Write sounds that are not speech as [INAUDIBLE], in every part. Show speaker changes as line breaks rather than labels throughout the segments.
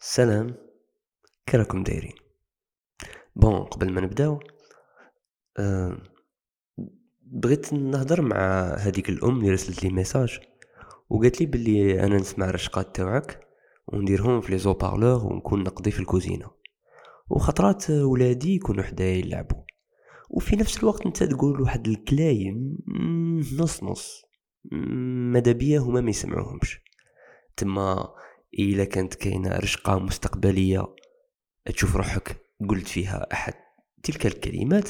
سلام كراكم دايرين. bon قبل ما نبداو أه بغيت نهضر مع هذيك الأم اللي رسلت لي message وقالت لي بلي أنا نسمع الرشقات تاعك ونديرهم في les haut-parleurs ونكون نقضي في الكوزينة. وخطرات ولادي يكونوا حدايا يلعبوا. وفي نفس الوقت انت تقول واحد الكلايم نص نص. ماذا بيا هما ما يسمعوهمش. تما إلا كانت كاينة رشقة مستقبلية تشوف روحك قلت فيها أحد تلك الكلمات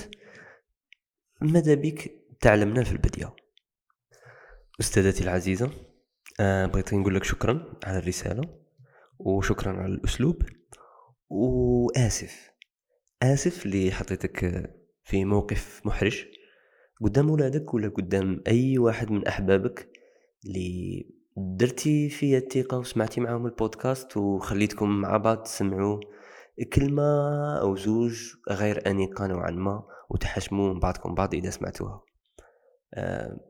ماذا بك تعلمنا في البدايه أستاذتي العزيزة أه بغيت نقول لك شكرا على الرسالة وشكرا على الأسلوب. وآسف آسف اللي حطيتك في موقف محرج قدام ولادك ولا قدام أي واحد من أحبابك اللي درتي فيا الثقة وسمعتي معاهم البودكاست وخليتكم مع بعض تسمعوا كلمة أو زوج غير أنيقة نوعا ما وتحشموا من بعضكم بعض إذا سمعتوها. أه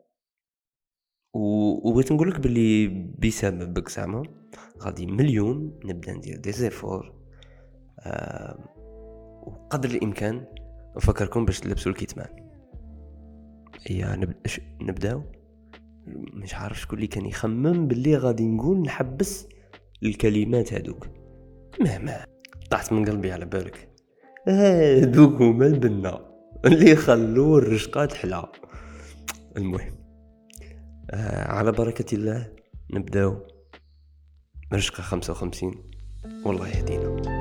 وبغيت نقولك باللي بسببك زعما غادي مليون نبدأ ندير دي زيفور أه وقدر الإمكان نفكركم باش تلبسوا الكتمان. هي نبداو مش عارف شكون اللي كان يخمم باللي غادي نقول نحبس الكلمات هادوك. مهما طاحت من قلبي على بالك. هادوك هما البنا. اللي خلو الرشقات حلا المهم آه على بركة الله نبداو. رشقة خمسة وخمسين. والله يهدينا.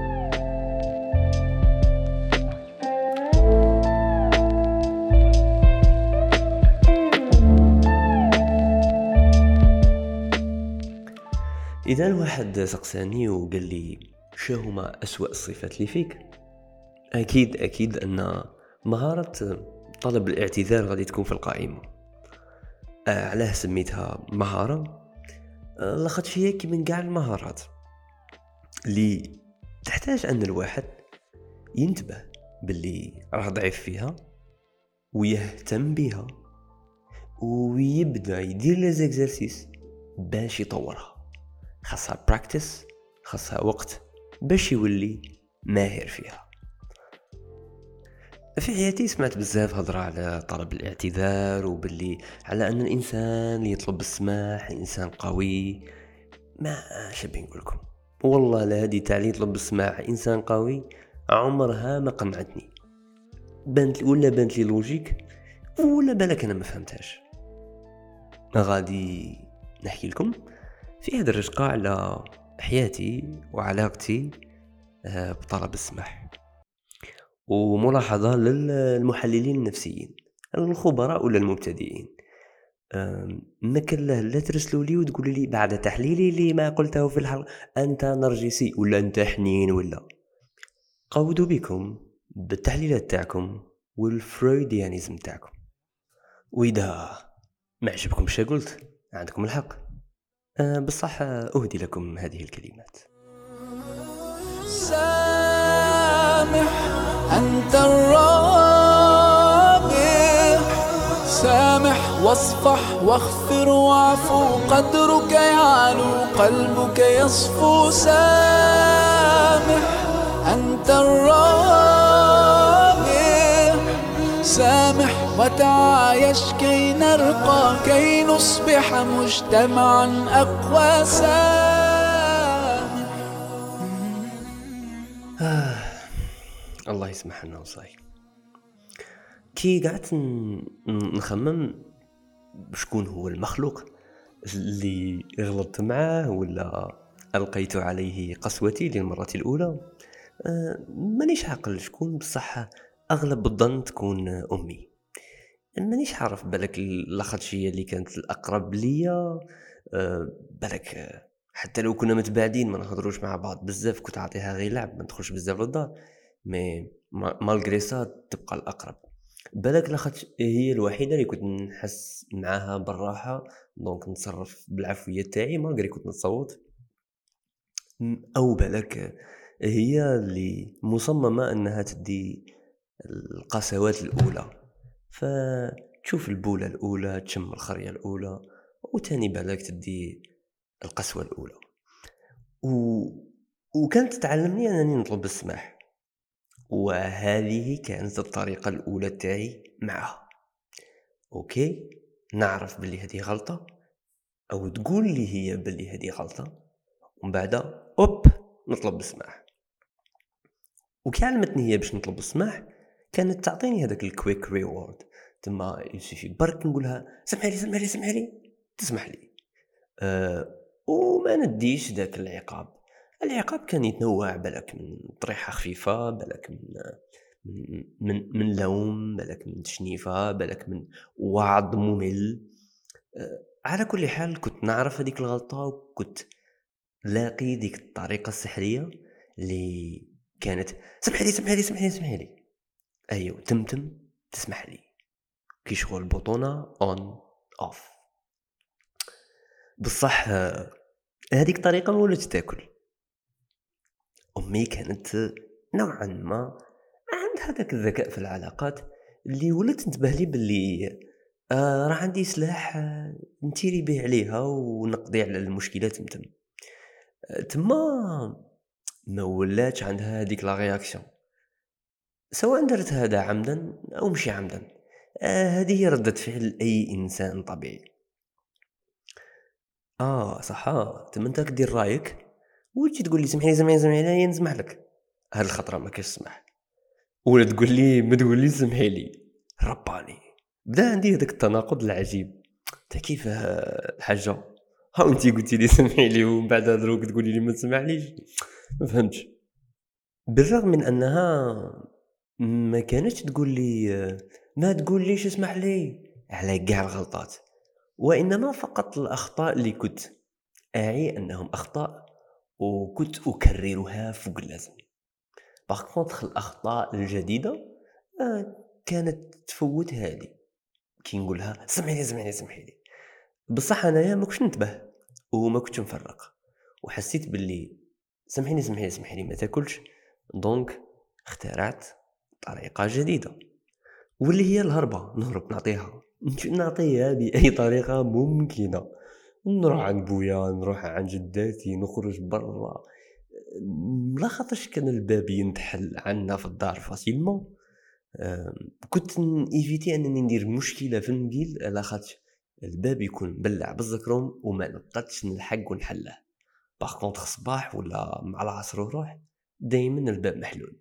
إذا الواحد سقساني وقال لي شهما أسوأ الصفات اللي فيك؟ أكيد أكيد أن مهارة طلب الاعتذار غادي تكون في القائمة. آه علاه سميتها مهارة. آه لاخاطش هي كي من كاع المهارات. اللي تحتاج أن الواحد ينتبه باللي راه ضعيف فيها ويهتم بها ويبدأ يدير les exercices باش يطورها. خاصها practice خاصها وقت باش يولي ماهر فيها. في حياتي سمعت بزاف هضرة على طلب الاعتذار وباللي على أن الإنسان يطلب السماح إنسان قوي. ما شبي نقولكم والله لا هذه تاع يطلب السماح إنسان قوي عمرها ما قنعتني بانت ولا بانت لي لوجيك ولا بالك أنا ما فهمتهاش. غادي نحكي لكم في هذا الرشقة على حياتي وعلاقتي آه، بطلب السماح وملاحظة للمحللين النفسيين الخبراء ولا المبتدئين ما كان لا ترسلوا لي وتقولوا لي بعد تحليلي لما قلته في الحلقة أنت نرجسي ولا أنت حنين ولا. قودوا بكم بالتحليلات تاعكم والفرويديانيزم تاعكم. وإذا ما عجبكم قلت عندكم الحق. أه، بصح أهدي لكم هذه الكلمات. سامح أنت الرابع سامح واصفح واغفر واعفو قدرك يعلو قلبك يصفو. سامح أنت الرابع سامح وتعايش كي نرقى كي نصبح مجتمعا أقوى آه. الله يسمح لنا وصاي. كي قعدت نخمم شكون هو المخلوق اللي غلطت معاه ولا ألقيت عليه قسوتي للمرة الأولى؟ آه مانيش عاقل شكون بصح أغلب الظن تكون أمي. مانيش عارف بالك لاخاطش هي اللي كانت الأقرب ليا أه بالك حتى لو كنا متباعدين ما نهضروش مع بعض. بزاف كنت عطيها غير لعب ما ندخلش بزاف للدار. mais malgré ça تبقى الأقرب. بالك لاخاطش هي الوحيدة اللي كنت نحس معاها بالراحة. donc نتصرف بالعفويه تاعي malgré كنت نتسوط. أو بالك هي اللي مصممة إنها تدي القسوات الأولى. فتشوف البولة الأولى تشم الخرية الأولى وتاني بالك تدي القسوة الأولى. و... وكانت تعلمني أنني نطلب السماح. وهذه كانت الطريقة الأولى تاعي معها. أوكي؟ نعرف بلي هذه غلطة أو تقول لي هي بلي هذه غلطة. ومن بعد أوب نطلب السماح. وكي علمتني هي باش نطلب السماح كانت تعطيني هذاك ال quick reward تما يسوفي برك نقولها سمحي لي سمحي لي سمحي لي. تسمح لي. أه وما نديش ذاك العقاب. العقاب كان يتنوع بالك من طريحة خفيفة بالك من من من لوم بالك من تشنيفة بالك من وعظ ممل. أه على كل حال كنت نعرف هذيك الغلطة وكنت لاقي ديك الطريقة السحرية اللي كانت سمح لي سمح لي سمح لي سمح لي. أيوه تمتم تسمح لي. كي شغل البطونة on off بصح هذيك الطريقة ما ولات تاكل. أمي كانت نوعا ما عندها داك الذكاء في العلاقات اللي ولات تنتبه لي باللي آه راه عندي سلاح نتيري به عليها ونقضي على المشكلات تمتم تما ما ولاتش عندها هذيك la réaction. سواء درت هذا عمدا أو مشي عمدا آه هذه هي ردة فعل أي إنسان طبيعي. آه صح. تما انت دير رأيك وتجي تقول لي سمحي سمحي سمحي لي نسمح لك. هاد الخطرة ما كاش سمح. ولا تقول لي ما تقول لي سمحي لي. رباني. بدا عندي هذاك التناقض العجيب. تا كيف الحاجة؟ ها انت قلتي لي [LAUGHS] سمحي لي ومن بعد دروك تقولي لي ما تسمحليش. ما فهمتش. بالرغم من أنها ما كانتش تقول لي ما تقول ليش اسمح لي. على كاع الغلطات. وإنما فقط الأخطاء اللي كنت أعي أنهم أخطاء وكنت أكررها فوق اللازم. par contre الأخطاء الجديدة آه، كانت تفوت هذه كي نقولها سمحي لي سمحي لي سمحي لي. بصح أنايا ما كنتش ننتبه وما كنتش نفرق. وحسيت باللي سمحيني سمحيني سمحيني ما تاكلش. donc اخترعت طريقة جديدة واللي هي الهربة نهرب نعطيها. نعطيها بأي طريقة ممكنة. نروح عند بويا نروح عند جداتي نخرج برا. لا خاطرش كان الباب ينحل عنا في الدار facilement كنت éviter أنني ندير مشكلة في المقيل على خاطر الباب يكون مبلع بالزكروم وما نقدش نلحق ونحله par contre صباح ولا مع العصر وروح دايما الباب محلول.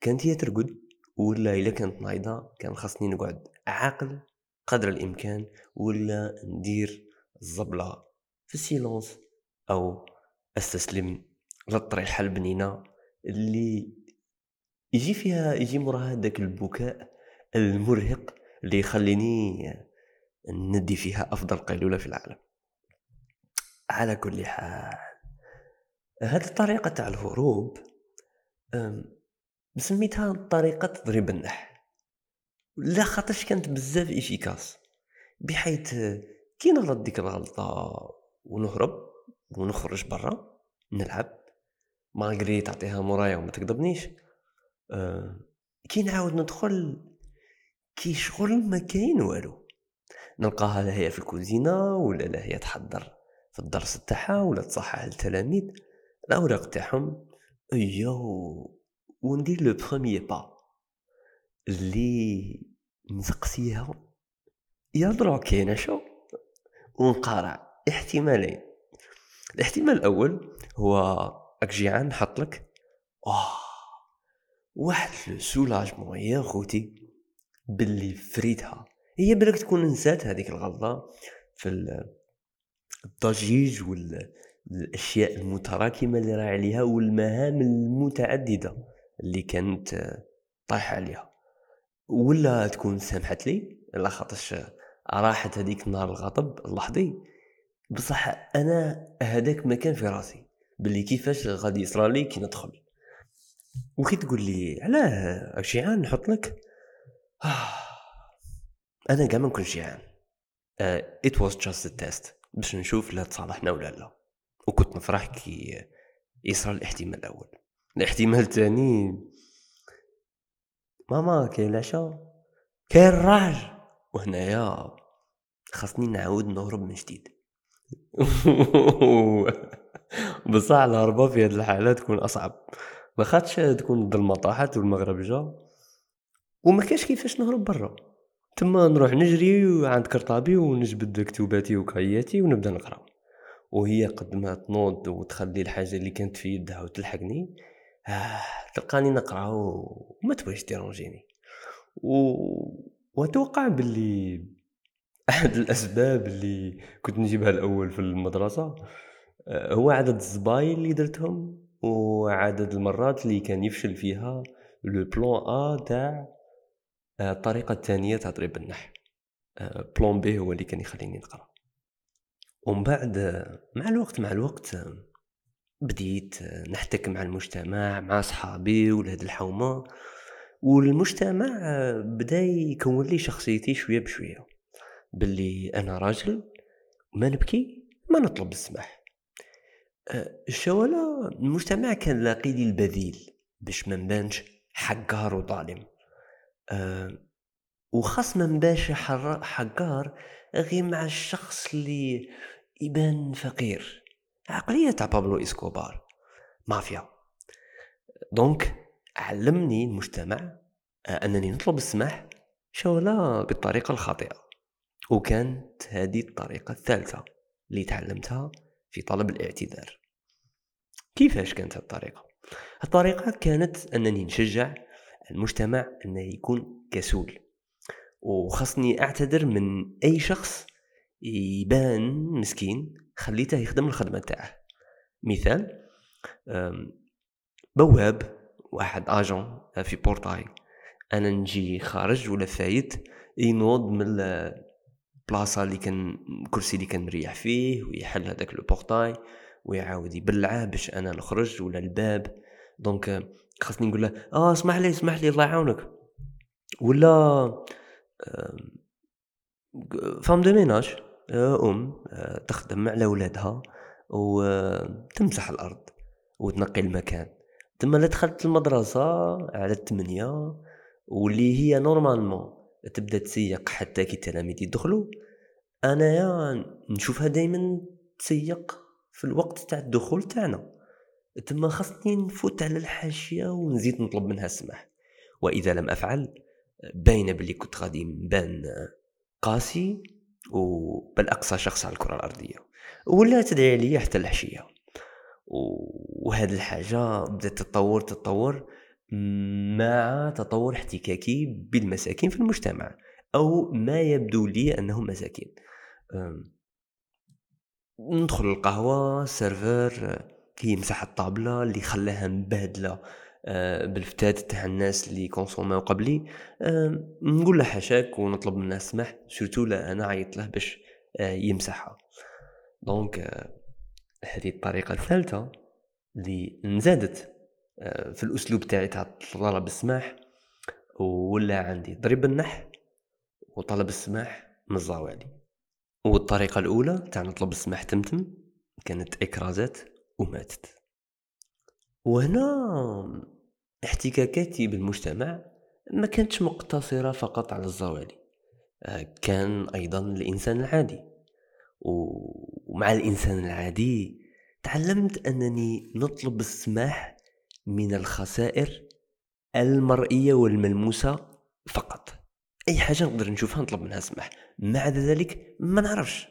كانت هي ترقد ولا إلا كانت نايضة كان خاصني نقعد عاقل قدر الإمكان ولا ندير الزبلة في silence أو أستسلم للطريحة البنينة اللي يجي فيها يجي موراها داك البكاء المرهق اللي يخليني ندي فيها أفضل قيلولة في العالم. على كل حال هاد الطريقة تاع الهروب سميتها طريقة تضريب النح لا خاطرش كانت بزاف efficace. بحيث كي نغلط ديك الغلطة ونهرب ونخرج برا نلعب. malgré تعطيها مرايا وما تكذبنيش كي نعاود ندخل كي شغل ما كاين والو. نلقاها لا هي في الكوزينة ولا لا هي تحضر في الدرس تاعها ولا تصحح التلاميذ الأوراق تاعهم ايو وندير le premier pas اللي نسقسيها. يا دروك كاينة شو؟ ونقارع. احتمالين. الاحتمال الأول هو راك جيعان نحط لك اوه واحد لو سولاجمون يا خوتي باللي فريتها. هي بالك تكون نسات هذيك الغلطة في الضجيج وال الأشياء المتراكمة اللي راه عليها والمهام المتعددة. اللي كانت طايحة عليها. ولا تكون سامحت لي لا خاطرش راحت هذيك النهار الغضب اللحظي. بصح أنا هذاك ما كان في راسي باللي كيفاش غادي يصرى كي ندخل. وكي تقول لي علاه جيعان نحط لك؟ أنا كاع ما نكونش جيعان it was just test باش نشوف لا تصالحنا ولا لا. وكنت نفرح كي يصرى الاحتمال الأول. الاحتمال الثاني ماما كاين العشاء كاين الراج وهنايا خاصني نعاود نهرب من جديد. [LAUGHS] بصح الهربه في هذه الحالة تكون أصعب. ما خاطش تكون ضد المطاحات والمغرب جا. وما كاش كيفاش نهرب برا. تما نروح نجري عند كرطابي ونجبد كتوباتي وكاياتي ونبدا نقرا. وهي قد ما تنوض وتخلي الحاجة اللي كانت في يدها وتلحقني آه تلقاني نقرأ وما تبغيش تيرونجيني. و... وأتوقع باللي [LAUGHS] أحد الأسباب اللي كنت نجيبها الأول في المدرسة آه، هو عدد الزباين اللي درتهم وعدد المرات اللي كان يفشل فيها لو بلون ا تاع آه، الطريقة الثانية تاع تضريب النح بلون بي هو اللي كان يخليني نقرأ. ومن بعد مع الوقت مع الوقت بديت نحتك مع المجتمع مع صحابي ولاد الحومة والمجتمع بدأ يكون لي شخصيتي شوية بشوية. باللي أنا راجل ما نبكي ما نطلب السماح الشوالا المجتمع كان لاقي لي البديل باش ما نبانش حقار وظالم. وخاص ما نبانش حقار غير مع الشخص اللي يبان فقير. عقلية تاع بابلو إسكوبار. مافيا. donc علمني المجتمع آه، أنني نطلب السماح شولا بالطريقة الخاطئة. وكانت هذه الطريقة الثالثة اللي تعلمتها في طلب الاعتذار. كيفاش كانت الطريقة؟ الطريقة كانت أنني نشجع المجتمع أنه يكون كسول. وخصني أعتذر من أي شخص يبان مسكين خليته يخدم الخدمة تاعه مثال بواب واحد agent في portail. أنا نجي خارج ولا فايت ينوض من البلاصة اللي كان الكرسي اللي كان مريح فيه ويحل هذاك le portail ويعاود يبلعه باش أنا نخرج ولا الباب. donc خاصني نقول له آه اسمح لي اسمح لي الله يعاونك. ولا femme de ménage. أم تخدم على ولادها وتمسح الأرض وتنقي المكان. تما دخلت المدرسة على الثمانية واللي هي normalement تبدأ تسيق حتى كي التلاميذ يدخلوا. أنايا نشوفها دائما تسيق في الوقت تاع الدخول تاعنا. تما خاصني نفوت على الحاشية ونزيد نطلب منها السماح. وإذا لم أفعل باينة بلي كنت غادي نبان قاسي وبل اقصى شخص على الكرة الأرضية ولا تدعي لي حتى العشيه وهذه الحاجة بدات تتطور تتطور مع تطور احتكاكي بالمساكين في المجتمع أو ما يبدو لي أنهم مساكين. ندخل القهوه serveur كي يمسح الطابلة اللي خلاها مبهدلة. آه، بالفتات تاع الناس اللي consommاو قبلي. نقول له حاشاك ونطلب منه السماح surtout لا أنا عيط له باش آه، يمسحها. donc آه، هذه الطريقة الثالثة اللي نزادت في الأسلوب تاعي تاع طلب السماح ولا عندي ضرب النح وطلب السماح من الزوالي. والطريقة الأولى تاع نطلب السماح تمتم كانت إكرازات وماتت. وهنا احتكاكاتي بالمجتمع ما كانتش مقتصرة فقط على الزوالي. آه، كان أيضا الإنسان العادي. ومع الإنسان العادي تعلمت أنني نطلب السماح من الخسائر المرئية والملموسة فقط. أي حاجة نقدر نشوفها نطلب منها سماح ما عدا ذلك ما نعرفش.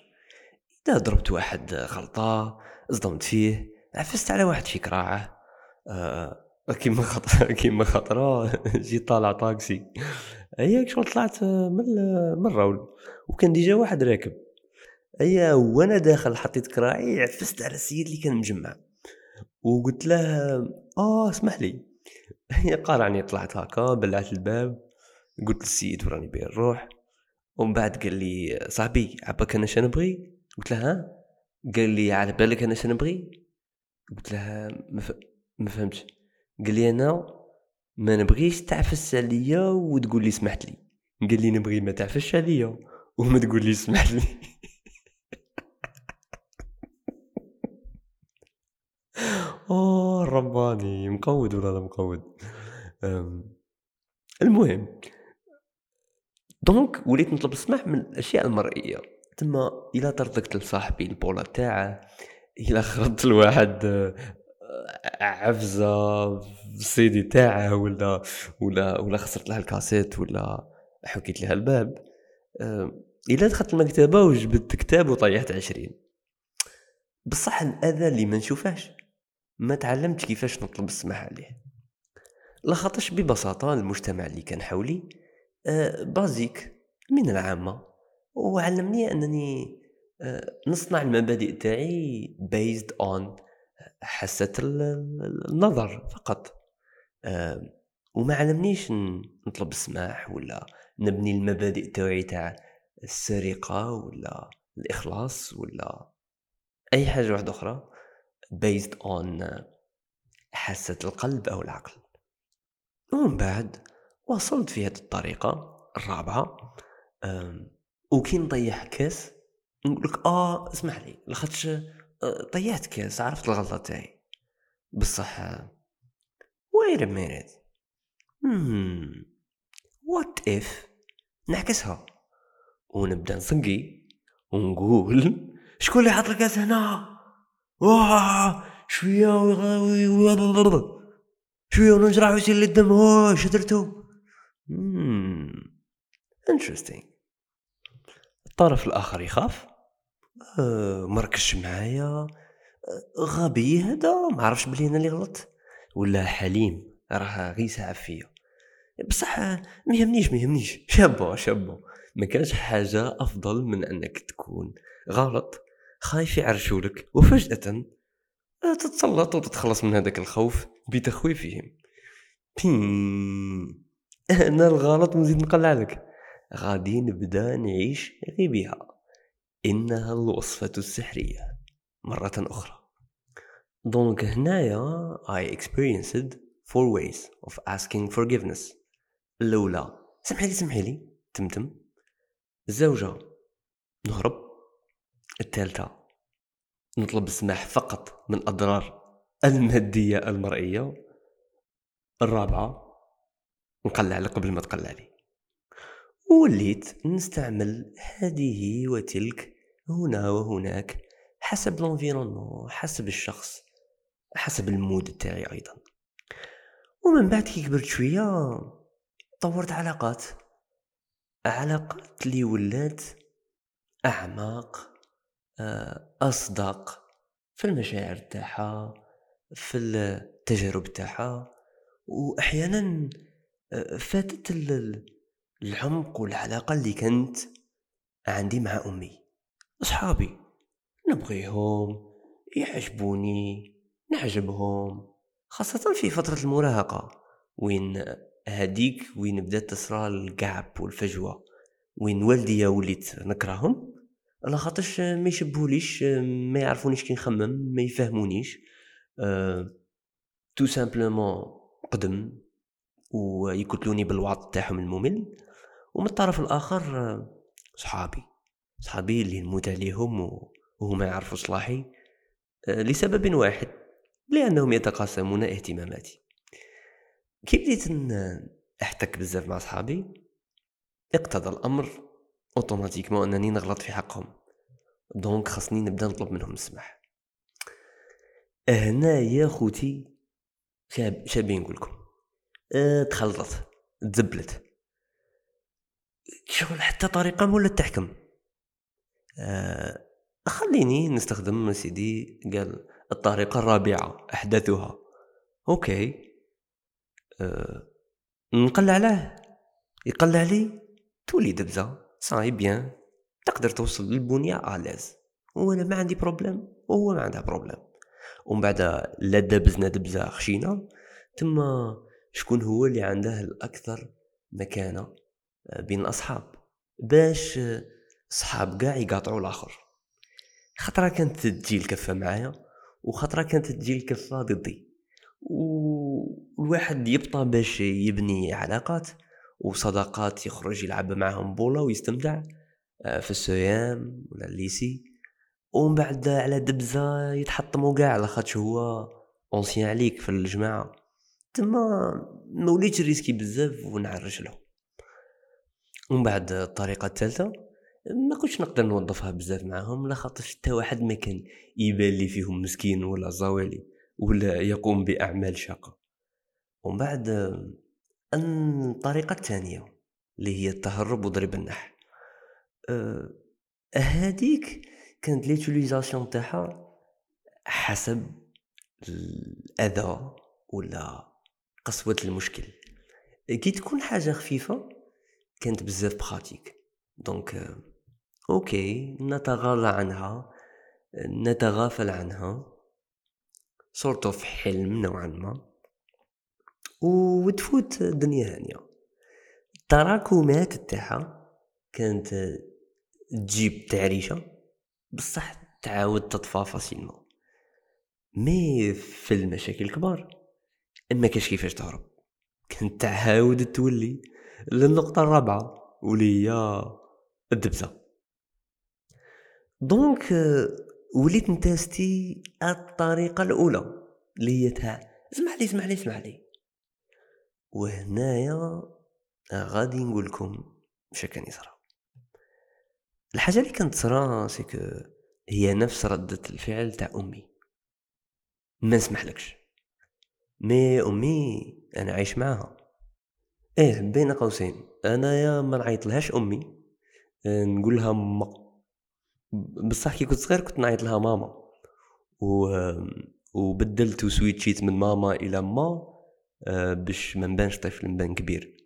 إذا ضربت واحد غلطة صدمت فيه عفست على واحد في كراعه. آه كيما خطرة [LAUGHS] كيما خطرة جيت طالع طاكسي. هي شغل طلعت من من الراول وكان ديجا واحد راكب. هي وأنا داخل حطيت كراعي عفست على السيد اللي كان مجمع. وقلت له آه اسمح لي. هي قارعني طلعت هكا بلعت الباب. قلت للسيد وراني بين نروح. ومن بعد قال لي صاحبي عباك أنا شنبغي قلت له ها؟ قال لي على بالك أنا شنبغي قلت له ما, ف... ما فهمتش. قال لي أنا ما نبغيش تعفس عليا وتقول لي سمحت لي. قال لي نبغي ما تعفش عليا [LAUGHS] وما تقول لي سمحت لي. [LAUGHS] اوه رباني مقود ولا لا مقود؟ المهم دونك وليت نطلب السماح من الأشياء المرئية. تما إلى طردقت لصاحبي البولا تاعه إلا خرجت لواحد عفزة السيدي تاعه ولا ولا ولا خسرت لها الكاسيت ولا حكيت لها الباب. إلا دخلت المكتبة وجبت كتاب وطيحت عشرين. بصح الأذى اللي ما نشوفهش. ما تعلمتش كيفاش نطلب السماح عليه. لخاطرش ببساطة المجتمع اللي كان حولي آه، بازيك من العامة. وعلمني أنني آه، نصنع المبادئ تاعي based on حاسة النظر فقط. وما علمنيش نطلب السماح ولا نبني المبادئ تاعي تاع السرقة ولا الإخلاص ولا أي حاجة واحدة أخرى based on حاسة القلب أو العقل. ومن بعد وصلت في هذه الطريقة الرابعة. وكي نطيح كاس نقولك آه اسمح لي آه، طيحت كاس عرفت الغلطة تاعي. بصح wait a minute what if نعكسها؟ ونبدأ نصقي ونقول شكون اللي حط الكاس هنا؟ واه شوية شوية ونجرح ويسيل الدم. أوه شدرتو interesting الطرف الآخر يخاف؟ آه مركش معايا. آه غبي هذا ما عرفش بلي أنا اللي غلط. ولا حليم راه غي ساعه فيا. بصح ما يهمنيش ما يهمنيش. [LAUGHS] شابو شابو. ما كانش حاجة أفضل من أنك تكون غلط. خايف يعرشولك وفجأة تتسلط وتتخلص من هذاك الخوف بتخويفهم. [LAUGHS] أنا الغلط ونزيد نقلع لك. غادي نبدا نعيش غي بها إنها الوصفة السحرية. مرة أخرى. دونك هنايا I experienced four ways of asking forgiveness. الأولى سمحي لي سمحي لي. تمتم الزوجة نهرب. الثالثة نطلب السماح فقط من الأضرار المادية المرئية. الرابعة نقلع قبل ما تقلع لي. وليت نستعمل هذه وتلك هنا وهناك حسب l'environnement حسب الشخص حسب ال mood تاعي أيضا. ومن بعد كي كبرت شوية طورت علاقات. علاقات اللي ولات أعماق آه، أصدق في المشاعر تاعها في التجارب تاعها. واحيانا آه، فاتت العمق والعلاقة اللي كانت عندي مع أمي. أصحابي نبغيهم يعجبوني نعجبهم خاصة في فترة المراهقة وين هاديك وين بدات تصرى ال gap والفجوة وين والديا وليت نكرههم. على خاطرش ما يشبهوليش ما يعرفونيش كي نخمم ما يفهمونيش. أه tout simplement قدم ويكتلوني بالوعظ تاعهم الممل. ومن الطرف الآخر صحابي. صحابي اللي نموت عليهم وهما يعرفوا صلاحي أه لسبب واحد لأنهم يتقاسمون اهتماماتي. كي بديت أحتك بزاف مع صحابي؟ اقتضى الأمر automatiquement أنني نغلط في حقهم. donc خاصني نبدأ نطلب منهم السماح. هنا يا خوتي شاب شابين نقولكم آه تخلطت تزبلت. شغل حتى طريقة ولا تحكم. آه خليني نستخدم سيدي قال الطريقة الرابعة أحدثها. أوكي. أه نقلع له. يقلع لي. تولي دبزة. صاي بيان. تقدر توصل للبنية ألاز. وأنا ما عندي problème وهو ما عنده problème ومن بعد لا دبزنا دبزة خشينة تما شكون هو اللي عنده الأكثر مكانة. آه، بين الأصحاب باش صحاب قاع يقاطعوا الآخر. خطرة كانت تجي الكفة معايا وخطرة كانت تجي الكفة ضدي. والواحد يبطى باش يبني علاقات وصداقات يخرج يلعب معاهم بولا ويستمتع آه، في ال CEM ولا ال lycée. ومن بعد على دبزة يتحطموا كاع على خاطش هو ancien عليك في الجماعة. تما ما وليتش ن risquer بزاف ونعرج له. ومن بعد الطريقة الثالثة ما كنتش نقدر نوظفها بزاف معاهم لا خاطرش حتى واحد ما كان يبان لي فيهم مسكين ولا زوالي ولا يقوم بأعمال شاقة. ومن بعد الطريقة الثانية اللي هي التهرب وضرب النح أه هذيك كانت l'utilisation تاعها حسب الاذى ولا قسوة المشكل. كي تكون حاجة خفيفة كانت بزاف pratique donc okay نتغاضى عنها نتغافل عنها sort of حلم نوعا ما وتفوت الدنيا هانية. التراكمات تاعها كانت تجيب تعريشة بصح تعاود تطفى facilement mais في المشاكل الكبار ما كاش كيفاش تهرب؟ كانت تعاود تولي للنقطة الرابعة واللي هي الدبزة donc وليت ن tester الطريقة الأولى اللي هي تاع اسمح لي اسمح لي اسمح لي. وهنايا غادي نقول لكم واش كان يصرى الحاجة اللي كانت تصرا c'est que هي نفس ردة الفعل تاع أمي. ما نسمحلكش mais أمي أنا عايش معاها. إيه بين قوسين. أنايا ما نعيطلهاش أمي نقول لها ما بصح كي كنت صغير كنت نعيط لها ماما. و وبدلت و switch يت من ماما إلى ما آه، باش ما نبانش طفل نبان كبير.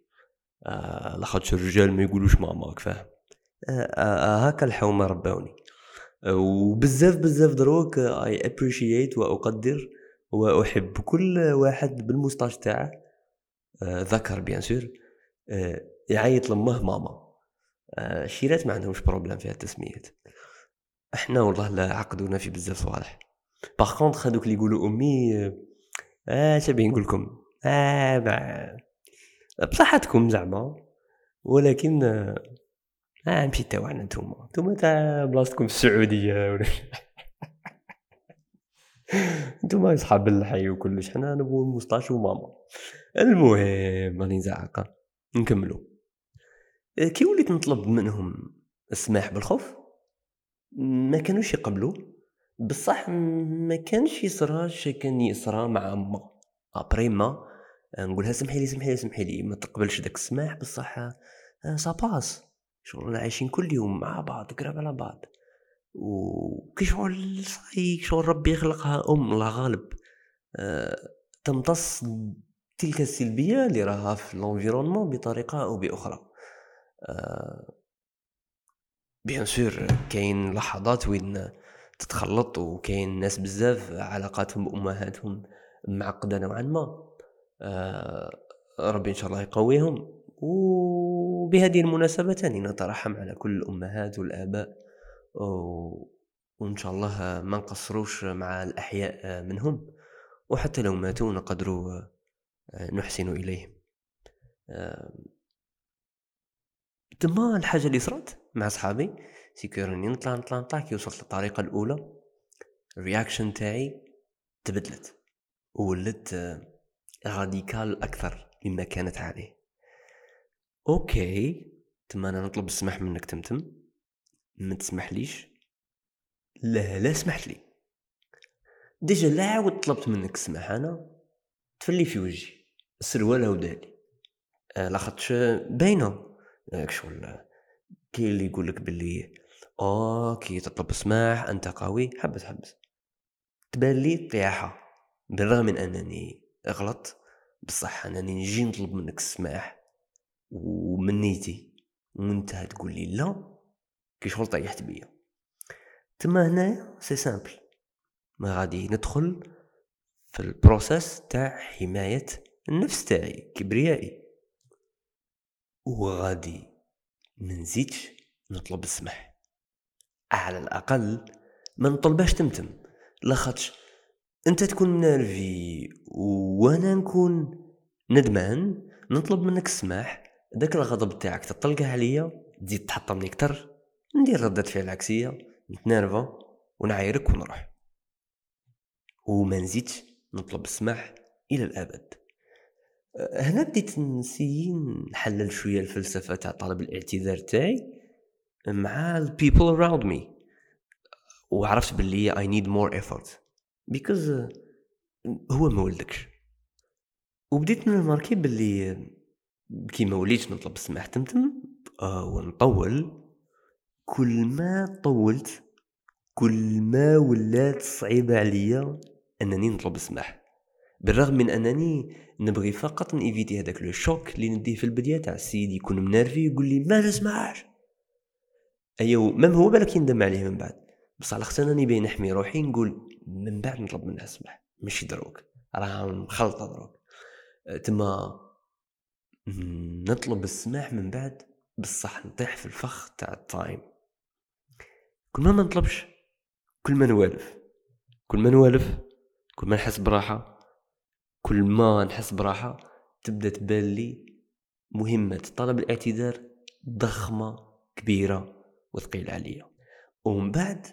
آه، لاخاطش الرجال ما يقولوش ماما فاهم آه، هكا الحومه رباوني وبزاف بزاف دروك I appreciate وأقدر وأحب كل واحد بال moustache تاعه. ذكر bien sûr يعيط لمه ماما. الشيرات ما عندهمش problème فيها التسميات. إحنا والله لا عقدونا في بزاف صوالح. par contre هذوك اللي يقولوا أمي آه شبيه نقول لكم. آه بصحتكم زعما. ولكن آه مشي تاوعنا نتوما. نتوما تاع بلاصتكم في السعودية ولا نتوما صحاب الحي وكلش حنا نبغوا ال moustache وماما. المهم راني زعقه نكملو. كي وليت نطلب منهم السماح بالخوف ما كانوش يقبلوا بصح ما كانش يصرى كان يصرى مع ما après ما نقولها سمحي لي سمحي لي سمحي لي. ما تقبلش داك السماح بصح ça passe شغل عايشين كل يوم مع بعض قراب على بعض. شغل صاي شغل ربي يخلقها أم الله غالب. أه تمتص تلك السلبية اللي راها في ال environnement بطريقة أو بأخرى. أه bien sûr كاين لحظات وين تتخلط وكاين ناس بزاف علاقاتهم بأمهاتهم معقدة نوعا ما. آه ربي إن شاء الله يقويهم. وبهذه المناسبة تاني نترحم على كل الأمهات والآباء. وإن شاء الله ما نقصروش مع الأحياء منهم وحتى لو ماتوا نقدروا نحسن إليهم. تما الحاجة اللي صرات مع صحابي c'est que راني نطلع نطلع نطلع كي وصلت للطريقة الأولى ال reaction تاعي تبدلت وولت radicale أكثر مما كانت عليه. OK تما أنا نطلب السماح منك تمتم. ما تسمحليش؟ لا لا سمحت لي déjà لا عاود طلبت منك السماح أنا تفلي في وجهي. السروال ودالي آه لاخاطش باينة. شغل. كاين اللي يقولك باللي آه كي تطلب السماح أنت قوي. حبس حبس. تبان لي طياحة. بالرغم من أنني غلط بصح أنني نجي نطلب منك السماح ومن نيتي وأنت تقول لي لا. كي شغل طيحت بيا. تما هنايا c'est simple. ما غادي ندخل في ال process تاع حماية النفس تاعي كبريائي. وغادي منزيدش نطلب السمح على الأقل ما نطلبهاش تمتم. لاخاطش أنت تكون نارفي وأنا نكون ندمان نطلب منك السماح. داك الغضب تاعك تطلقه عليا تزيد تحطمني أكتر. ندير ردة فعل عكسية نتنرفا ونعايرك ونروح. وما نزيدش نطلب السماح إلى الأبد. هنا بديت نسي نحلل شوية الفلسفة تاع طلب الاعتذار تاعي مع ال people around me. وعرفت باللي I need more effort. Because هو ما ولدكش. وبديت نماركي باللي كي ما وليتش نطلب السماح تمتم آه ونطول. كل ما طولت كل ما ولات صعيبة عليا أنني نطلب السماح. بالرغم من أنني نبغي فقط نيفيتي هذاك le choc اللي نديه في البداية تاع السيد يكون منرفي يقول لي ما تسمعش ايوا même هو بالك يندم عليه من بعد. بصح على انني باين نحمي روحي نقول من بعد نطلب منها السماح ماشي دروك راه مخلطة دروك تما نطلب السماح من بعد بصح نطيح في الفخ تاع ال time. كل ما ما نطلبش كل ما نوالف كل ما نوالف كل ما نحس براحة كل ما نحس براحة تبدأ تبان لي مهمة طلب الاعتذار ضخمة كبيرة وثقيلة عليا. ومن بعد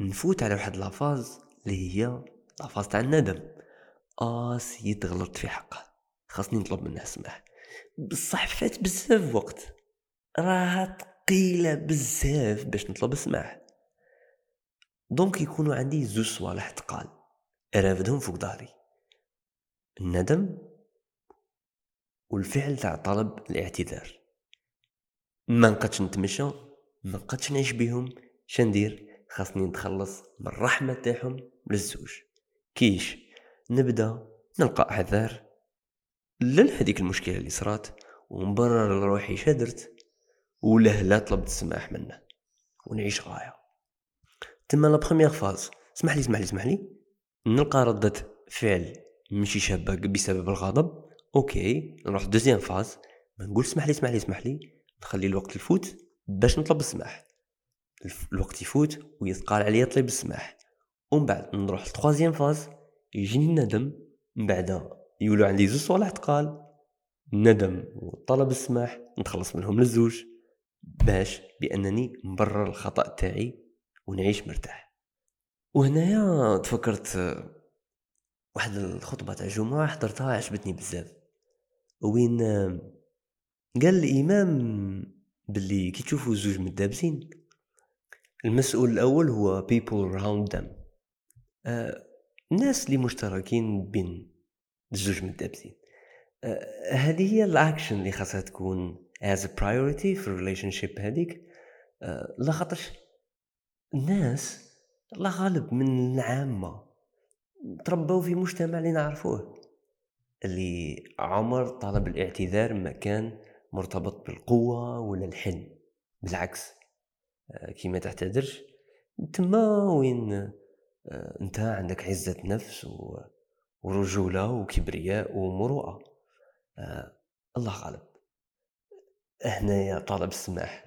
نفوت على واحد la phase اللي هي la phase تاع الندم. آه سيد غلطت في حقه خاصني نطلب منه السماح. بصح فات بزاف وقت راها ثقيله بزاف باش نطلب السماح donc يكونوا عندي زوج صوالح تقال. رافدهم فوق ظهري. الندم والفعل تاع طلب الاعتذار. ما نقدش نتمشى ما نقدش نعيش بيهم. شندير خاصني نتخلص من الرحمة تاعهم للزوج. كيش؟ نبدأ نلقى اعذار لهذيك المشكلة اللي صرات ونبرر لروحي شدرت وله لا طلبت السماح منه. ونعيش غاية. تما la première phase اسمح لي اسمح لي اسمح لي. نلقى ردة فعل ماشي شابة بسبب الغضب. OK نروح deuxième phase ما نقول اسمح لي اسمح لي اسمح لي. نخلي الوقت يفوت باش نطلب السماح. الوقت يفوت ويثقال عليا طلب السماح. ومن بعد نروح ل troisième phase يجيني الندم. من بعد يولو عندي زوج صوالح تقال الندم وطلب السماح. نتخلص منهم للزوج. باش بأنني نبرر الخطأ تاعي ونعيش مرتاح. وهنايا تفكرت واحد الخطبة تاع الجمعه حضرتها عجبتني بزاف. وين قال الإمام باللي كي تشوفوا زوج متدابزين المسؤول الأول هو people around them. آه الناس اللي مشتركين بين الزوج متدابزين آه هذه هي الأكشن اللي خاصها تكون as a priority في ال relationship هذيك لا خاطرش الناس الله غالب من العامة تربوا في مجتمع اللي نعرفوه اللي عمر طلب الاعتذار ما كان مرتبط بالقوة ولا الحلم بالعكس آه، كي ما تعتذرش تما وين آه، انت عندك عزة نفس ورجولة وكبرياء ومروءة آه، الله غالب. هنايا طالب السماح.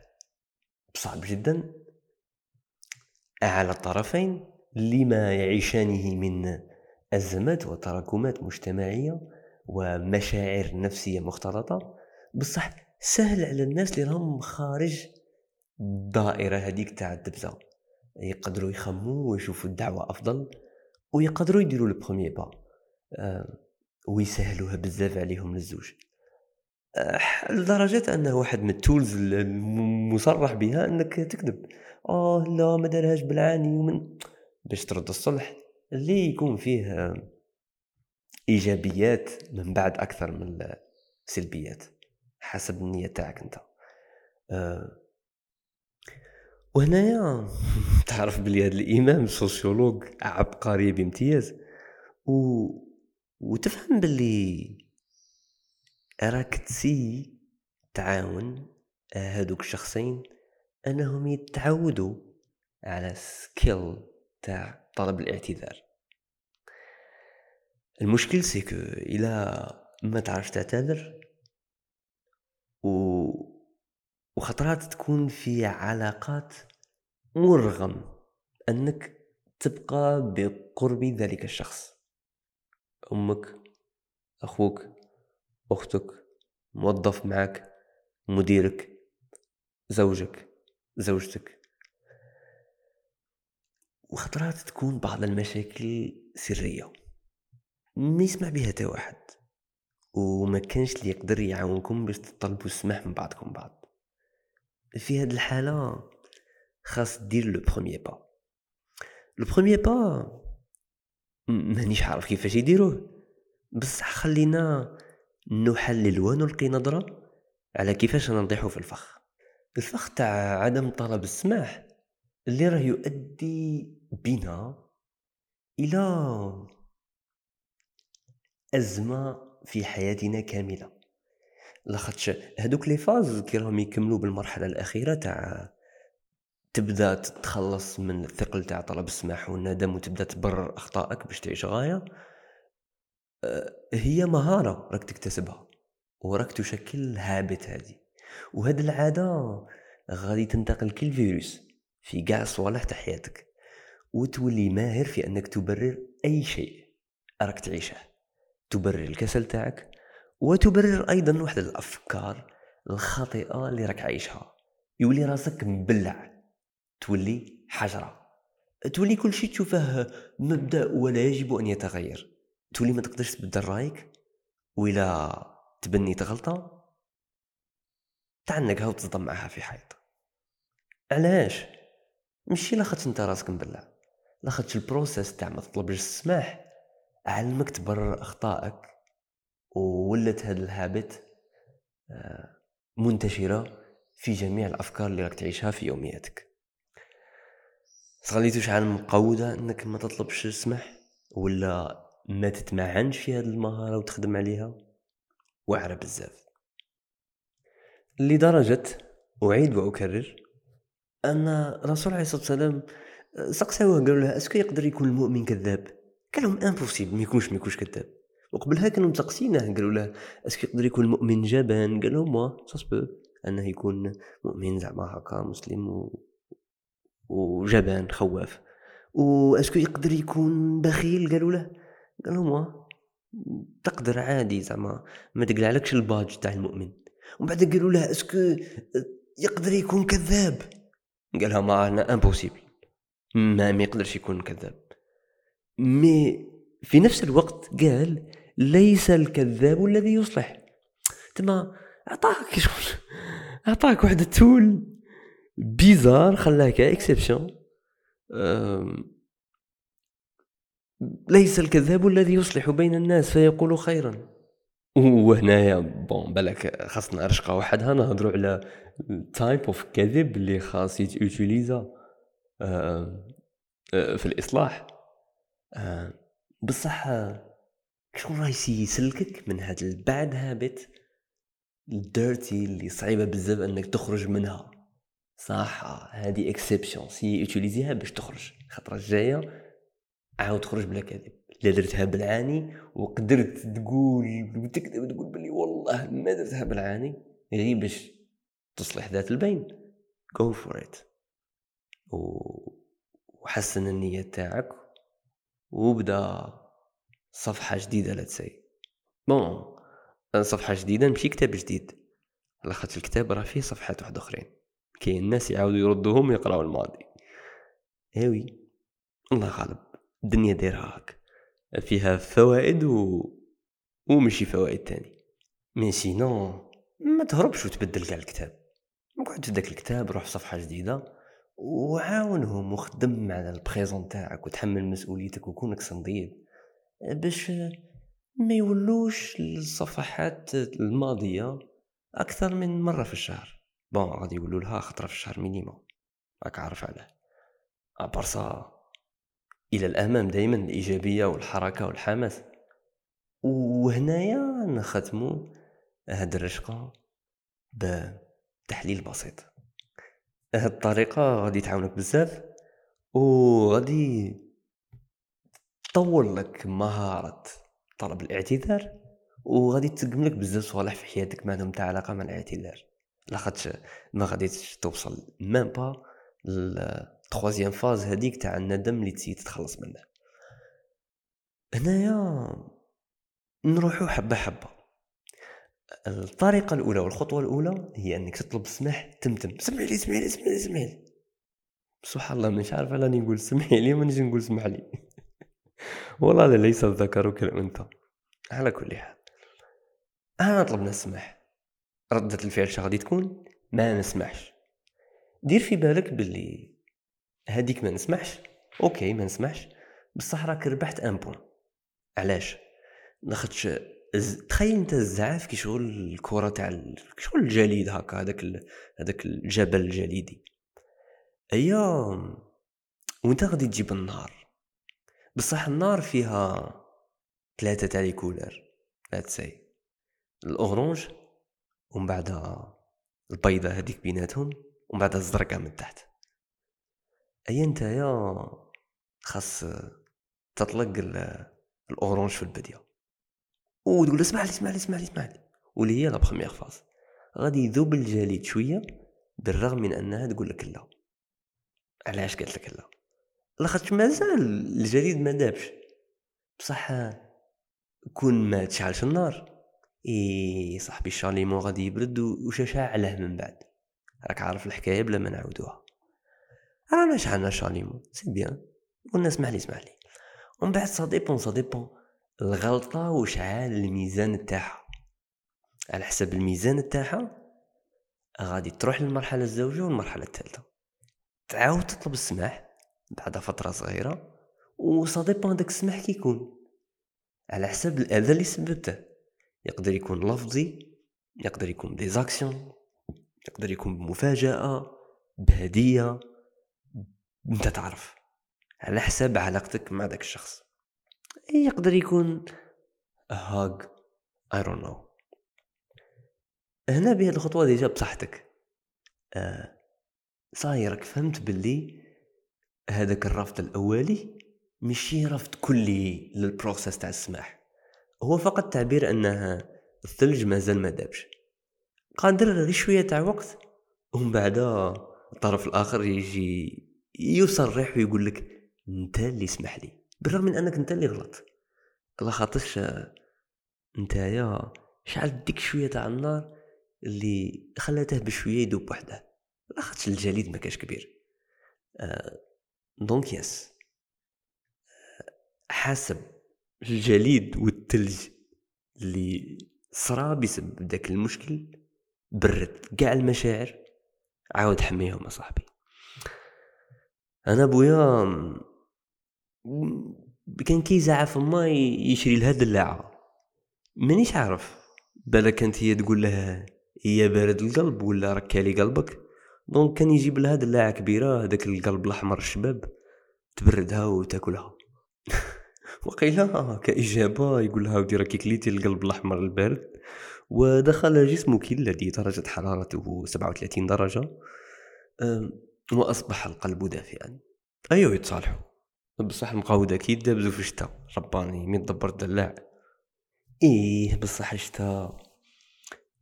صعب جدا. على الطرفين لما يعيشانه من أزمات وتراكمات مجتمعية ومشاعر نفسية مختلطة بصح سهل على الناس اللي راهم خارج الدائرة هذيك تاع الدبزة. يقدروا يخموا ويشوفوا الدعوة أفضل ويقدروا يديروا البروميي با آه ويسهلوها بزاف عليهم للزوج. آه لدرجة أنه واحد من التولز المصرح بها أنك تكذب. آه لا ما دارهاش بالعاني ومن باش ترد الصلح اللي يكون فيه إيجابيات من بعد أكثر من السلبيات حسب النية تاعك أنت. أه وهنايا [LAUGHS] تعرف بلي هذا الإمام sociologue عبقري بامتياز و... وتفهم بلي راك تسي تعاون هادوك الشخصين أنهم يتعودوا على skill تاع طلب الاعتذار. المشكل c'est que إلى ما تعرفش تعتذر و وخطرات تكون في علاقات مرغم أنك تبقى بقرب ذلك الشخص. أمك أخوك أختك موظف معك مديرك زوجك زوجتك. وخطرات تكون بعض المشاكل سرية. ما يسمع بها تا واحد. وما كانش اللي يقدر يعاونكم باش تطلبوا السماح من بعضكم بعض. في هاد الحالة خاص دير le premier pas. le premier pas مانيش عارف كيفاش يديروه. بصح خلينا نحلل ونلقي نظرة على كيفاش نطيحو في الفخ. الفخ تاع عدم طلب السماح اللي راه يؤدي بنا إلى أزمة في حياتنا كاملة. لاخاطش هادوك لي فاز كي راهم يكملوا بالمرحلة الأخيرة تاع تبدا تتخلص من الثقل تاع طلب السماح والندم وتبدا تبرر أخطائك باش تعيش غاية آه، هي مهارة راك تكتسبها وراك تشكل هابت هادي. وهاد العادة غادي تنتقل كالفيروس في قاع صوالح تاع حياتك وتولي ماهر في أنك تبرر أي شيء راك تعيشه. تبرر الكسل تاعك وتبرر أيضا واحد الأفكار الخاطئة اللي راك عايشها. يولي راسك مبلع تولي حجرة تولي كل شيء تشوفه مبدأ ولا يجب أن يتغير. تولي ما تقدرش تبدل رأيك ولا تبني غلطه تعنقها وتصدم معها في حيط. علاش؟ ماشي لاخاطش انت راسك مبلع. لاخاطش ال process تاع ما تطلبش السماح. علمك تبرر أخطائك وولت هاد ال habit آه، منتشرة في جميع الأفكار اللي راك تعيشها في يومياتك. تخليتو شحال مقودة إنك ما تطلبش السمح ولا ما تتمعنش في هاد المهارة وتخدم عليها واعرة بزاف. لدرجة أعيد وأكرر أن الرسول عليه الصلاة والسلام سقساوه قالوا له est-ce que يقدر يكون المؤمن كذاب؟ قال لهم impossible ما يكونش ما يكونش كذاب. وقبلها كانوا مسقسينه قالوا له est-ce que يقدر يكون المؤمن جبان؟ قال لهم وا ça se peut أنه يكون مؤمن زعما هكا مسلم و... وجبان خواف. و est-ce que يقدر يكون بخيل؟ قالوا له قال لهم وا تقدر عادي زعما ما تقلعلكش الباج تاع المؤمن. ومن بعد قالوا له est-ce que يقدر يكون كذاب. قالها ما أنا impossible ما ما يقدرش يكون كذاب. mais في نفس الوقت قال ليس الكذاب الذي يصلح. تما عطاك [LAUGHS] عطاك واحد ال tool bizarre خلاك exception ليس الكذاب الذي يصلح بين الناس فيقول خيرا. وهنايا bon بالك خاصنا رشقه وحدها نهضروا على type of كذب اللي خاص utiliser آه، آه، في الإصلاح. آه، بصح شكون راه يسلكك من هاد ال bad habit ال dirty اللي صعيبة بزاف أنك تخرج منها؟ صح هادي exception essaie utiliser ها باش تخرج الخطره الجاية عاود تخرج بلا كذب. لا درتها بالعاني وقدرت تقول وتكذب تقول بلي والله ما درتها بالعاني غير باش تصلح ذات البين. go for it وحسن النية تاعك وبدا صفحة جديدة لا تسي. bon صفحة جديدة ماشي كتاب جديد. لاخاطش الكتاب راه فيه صفحات واحد أخرين. كاين الناس يعاودوا يردوهم يقراو الماضي. ايوي الله غالب. الدنيا دايرها هاك. فيها فوائد و... ومشي فوائد تاني. mais sinon ما تهربش وتبدل كاع الكتاب. قعد في داك الكتاب روح صفحة جديدة وعاونهم وخدم على ال présent تاعك وتحمل مسؤوليتك وكونك صنديد باش ما يولوش الصفحات الماضية أكثر من مرة في الشهر. بون غادي يقولوا لها خطرة في الشهر مينيموم راك عارف علاه. ابارسا إلى الأمام دائما الإيجابية والحركة والحماس. وهنايا نختمو هاد الرشقة بتحليل بسيط. هاد الطريقة غادي تعاونك بزاف وغادي تطور لك مهارة طلب الاعتذار وغادي تسقم لك بزاف صوالح في حياتك ما عندهم علاقة مع الاعتذار. لاخاطش ما غاديش توصل même pas ال troisième phase هذيك تاع الندم اللي تسي تتخلص منه. هنايا نروحو حبة حبة. الطريقة الأولى والخطوة الأولى هي إنك تطلب السماح تمتم. سمح لي سمح لي سمح لي سمح لي. سبحان الله مش عارف راني نقول سمحي لي مانيش نقول سمح لي. [LAUGHS] والله ليس الذكر كالأنثى. على كل حال. أنا طلبنا السماح. ردة الفعل شغادي تكون ما نسمحش. دير في بالك باللي هذيك ما نسمحش. OK ما نسمحش. بصح راك ربحت un point. علاش؟ لاخاطش تخيل أنت الزعاف كي شغل الكرة تاع شغل الجليد هكا هذاك هذاك الجبل الجليدي. أيا وأنت غادي تجيب النار. بصح النار فيها ثلاثة تاع les couleurs t'sais ال orange ومن بعد البيضة هذيك بيناتهم ومن بعد الزرقاء من تحت. أي أنت يا خاص تطلق ال orange في البديه وتقول اسمع لي اسمع لي اسمع لي اسمع لي. واللي هي la première phase غادي يذوب الجليد شوية بالرغم من أنها تقول لك لا. علاش قالت لك لا؟ لاخاطش مازال الجليد ما دابش. بصح كون ما تشعلش النار. إي صاحبي ال chalumeau غادي يبرد وشاشع من بعد. راك عارف الحكاية بلا ما نعاودوها. رانا شعلنا chalumeau c'est bien قلنا اسمح لي اسمح لي ومن بعد ça dépend ça dépend الغلطة وشعال الميزان تاعها على حسب الميزان تاعها غادي تروح للمرحلة الزوجة والمرحلة الثالثة تعاود تطلب السماح بعد فترة صغيرة و ça dépend داك السماح كيكون على حسب الأذى اللي سببته يقدر يكون لفظي يقدر يكون des actions يقدر يكون بمفاجأة بهدية انت تعرف على حساب علاقتك مع ذاك الشخص. يقدر يكون هاج اي دون نو هنا بهذه الخطوة déjà بصحتك آه صاي راك فهمت باللي هذاك الرفض الأولي ماشي رفض كلي لل process تاع السماح. هو فقط تعبير أنها الثلج مازال ما دابش. قادر غير شوية تاع وقت ومن بعد الطرف الآخر يجي يصرح ويقول لك انت اللي اسمح لي بالرغم من انك انت اللي غلط. الله خاطرش نتايا شعل ديك شوية تاع النار اللي خلاته بشوية يدوب وحده. لاخاطش الجليد ما كاش كبير. آه donc yes آه حسب الجليد والثلج اللي صرا بسبب داك المشكل برد كاع المشاعر عاود حميهم صاحبي أنا بويا كان كيزعف ما يشري لها دلاعة مانيش عارف. بلا كانت هي تقول له هي بارد القلب ولا ركالي قلبك؟ donc كان يجيب لها دلاعة كبيرة هذاك القلب الأحمر الشباب تبردها وتاكلها. [LAUGHS] وقيلا كإجابة. يقول لها ودي راكي كليتي القلب الأحمر البارد. ودخل جسمك الذي درجة حرارته 37 درجة. وأصبح القلب دافئا. أيوه يتصالحوا بصح المقاود أكيد دابزو في الشتا. رباني مين دبر الدلاع؟ إيه بصح الشتا.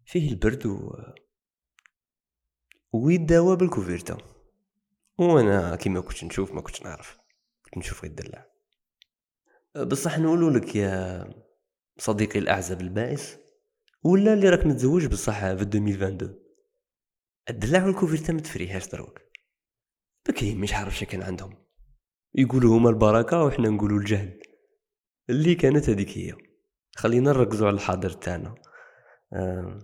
فيه البرد و ويداوى بالكوفيرتا. وأنا كيما كنت نشوف ما كنتش نعرف. كنت نشوف غير الدلاع. بصح نقولوا لك يا صديقي الأعزب البائس ولا اللي راك متزوج بصح في 2022 الدلاع والكوفيرتا متفريهاش دروك. بكري مش عارف كان عندهم. يقولوا هما البركة وحنا نقولوا الجهل. اللي كانت هذيك هي. خلينا نركزوا على الحاضر تاعنا. آه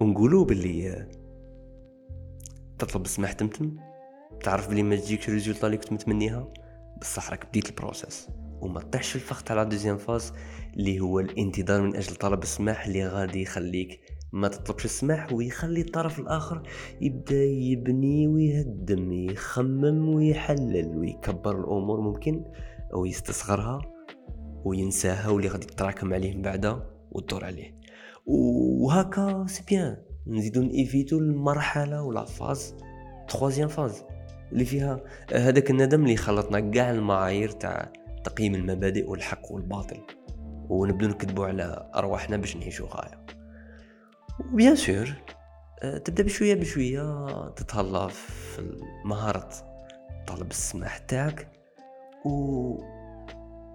ونقولوا باللي تطلب السماح تمتم. تعرف بلي ما تجيكش ال résultat اللي كنت متمنيها؟ بصح راك بديت ال process. وما طيحش الفخ تاع la deuxième phase اللي هو الانتظار من أجل طلب السماح اللي غادي يخليك ما تطلبش السماح ويخلي الطرف الآخر يبدأ يبني ويهدم يخمم ويحلل ويكبر الأمور ممكن أو يستصغرها وينساها واللي غادي تتراكم عليه من بعدها وتدور عليه. وهكا c'est bien نزيدو نيفيتو المرحله ولا phase troisième phase اللي فيها هذاك الندم اللي خلطنا كاع المعايير تاع تقييم المبادئ والحق والباطل. ونبدو نكذبوا على أرواحنا باش نعيشوا غاية. و bien sûr آه، تبدأ بشوية بشوية تتهلا في مهاره طلب السماح تاعك و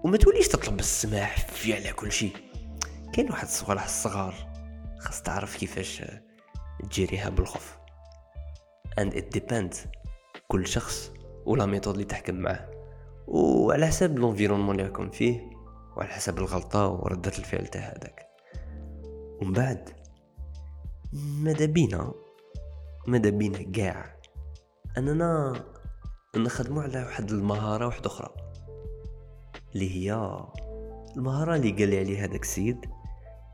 وما توليش تطلب السماح في على كل شيء. كاين واحد الصوالح الصغار خاص تعرف كيفاش تجيريها بالخوف. And it depends. كل شخص و la méthode اللي تحكم معاه. وعلى حسب l'environnement اللي راكم فيه وعلى حسب الغلطة وردة الفعل تاع هذاك. ومن بعد ماذا بينا؟ ماذا بينا كاع؟ أننا نخدموا على واحد المهارة واحدة أخرى اللي هي المهارة اللي قال لي عليها هذاك السيد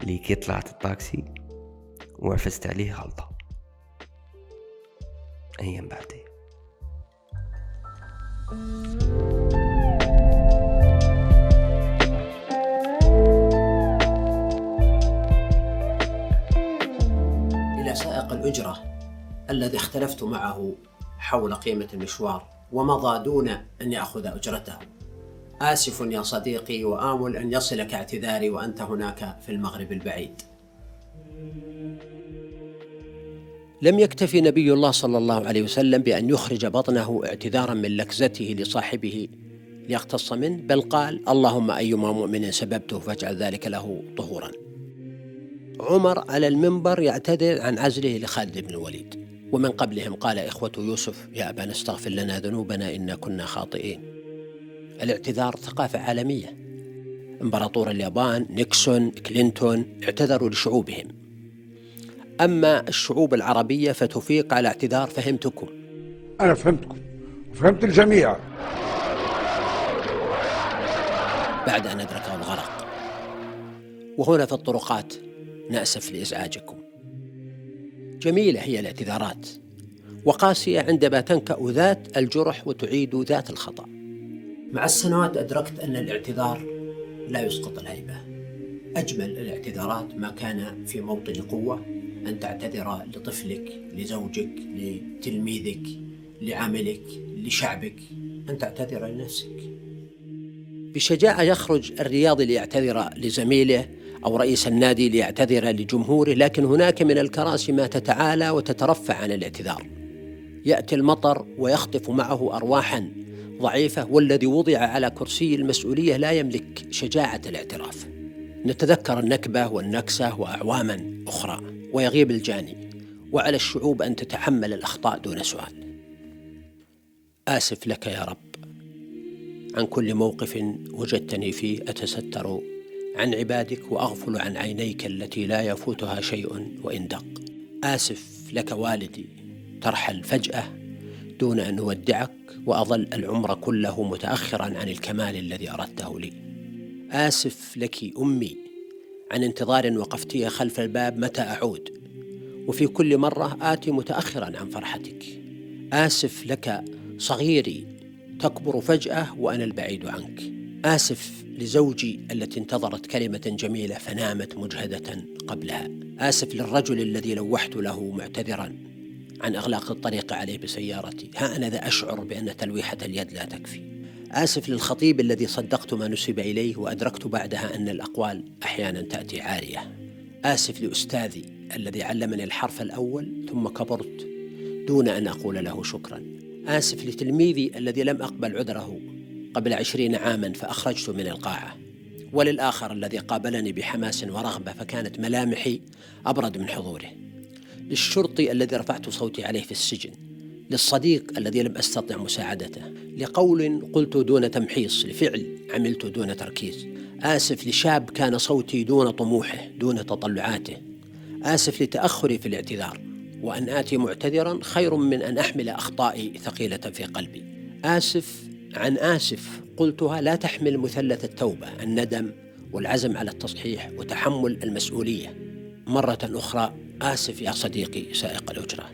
اللي كي طلعت الطاكسي وعفست عليه غلطة. أيام بعدي
إلى سائق الأجرة الذي اختلفت معه حول قيمة المشوار ومضى دون أن يأخذ أجرته. آسف يا صديقي وآمل أن يصلك اعتذاري وأنت هناك في المغرب البعيد. لم يكتفي نبي الله صلى الله عليه وسلم بأن يخرج بطنه اعتذارا من لكزته لصاحبه ليقتص منه بل قال اللهم أيما مؤمن سببته فاجعل ذلك له طهورا. عمر على المنبر يعتذر عن عزله لخالد بن الوليد. ومن قبلهم قال إخوة يوسف يا أبانا استغفر لنا ذنوبنا إنا كنا خاطئين. الاعتذار ثقافة عالمية. إمبراطور اليابان نيكسون كلينتون اعتذروا لشعوبهم. أما الشعوب العربية فتفيق على اعتذار فهمتكم.
أنا فهمتكم وفهمت الجميع.
بعد أن أدركه الغرق. وهنا في الطرقات نأسف لإزعاجكم جميلة هي الاعتذارات. وقاسية عندما تنكأ ذات الجرح وتعيد ذات الخطأ. مع السنوات أدركت أن الاعتذار لا يسقط الهيبة. أجمل الاعتذارات ما كان في موطن قوة أن تعتذر لطفلك لزوجك لتلميذك لعملك لشعبك أن تعتذر لنفسك. بشجاعة يخرج الرياضي ليعتذر لزميله أو رئيس النادي ليعتذر لجمهوره لكن هناك من الكراسي ما تتعالى وتترفع عن الاعتذار. يأتي المطر ويخطف معه أرواحا ضعيفة والذي وضع على كرسي المسؤولية لا يملك شجاعة الاعتراف. نتذكر النكبة والنكسة وأعواما أخرى ويغيب الجاني. وعلى الشعوب أن تتحمل الأخطاء دون سؤال. آسف لك يا رب. عن كل موقف وجدتني فيه أتستر عن عبادك وأغفل عن عينيك التي لا يفوتها شيء وإن دق. آسف لك والدي ترحل فجاه دون أن أودعك وأظل العمر كله متاخرا عن الكمال الذي أردته لي. آسف لك أمي عن انتظار وقفتي خلف الباب متى أعود. وفي كل مرة آتي متاخرا عن فرحتك. آسف لك صغيري تكبر فجأة وأنا البعيد عنك. آسف لزوجي التي انتظرت كلمة جميلة فنامت مجهدة قبلها. آسف للرجل الذي لوحت له معتذرا عن إغلاق الطريق عليه بسيارتي. ها أنا ذا أشعر بأن تلويحة اليد لا تكفي. آسف للخطيب الذي صدقت ما نسب إليه وأدركت بعدها أن الأقوال أحيانا تأتي عارية. آسف لأستاذي الذي علمني الحرف الأول ثم كبرت دون أن أقول له شكرا. آسف لتلميذي الذي لم أقبل عذره قبل عشرين عاما فأخرجت من القاعة. وللآخر الذي قابلني بحماس ورغبة فكانت ملامحي أبرد من حضوره. للشرطي الذي رفعت صوتي عليه في السجن. للصديق الذي لم أستطع مساعدته. لقول قلت دون تمحيص لفعل عملت دون تركيز. آسف لشاب كان صوتي دون طموحه دون تطلعاته. آسف لتأخري في الاعتذار. وأن آتي معتذرا خير من أن أحمل أخطائي ثقيلة في قلبي. آسف عن آسف قلتها لا تحمل مثلث التوبة الندم والعزم على التصحيح وتحمل المسؤولية. مرة أخرى آسف يا صديقي سائق الأجرة.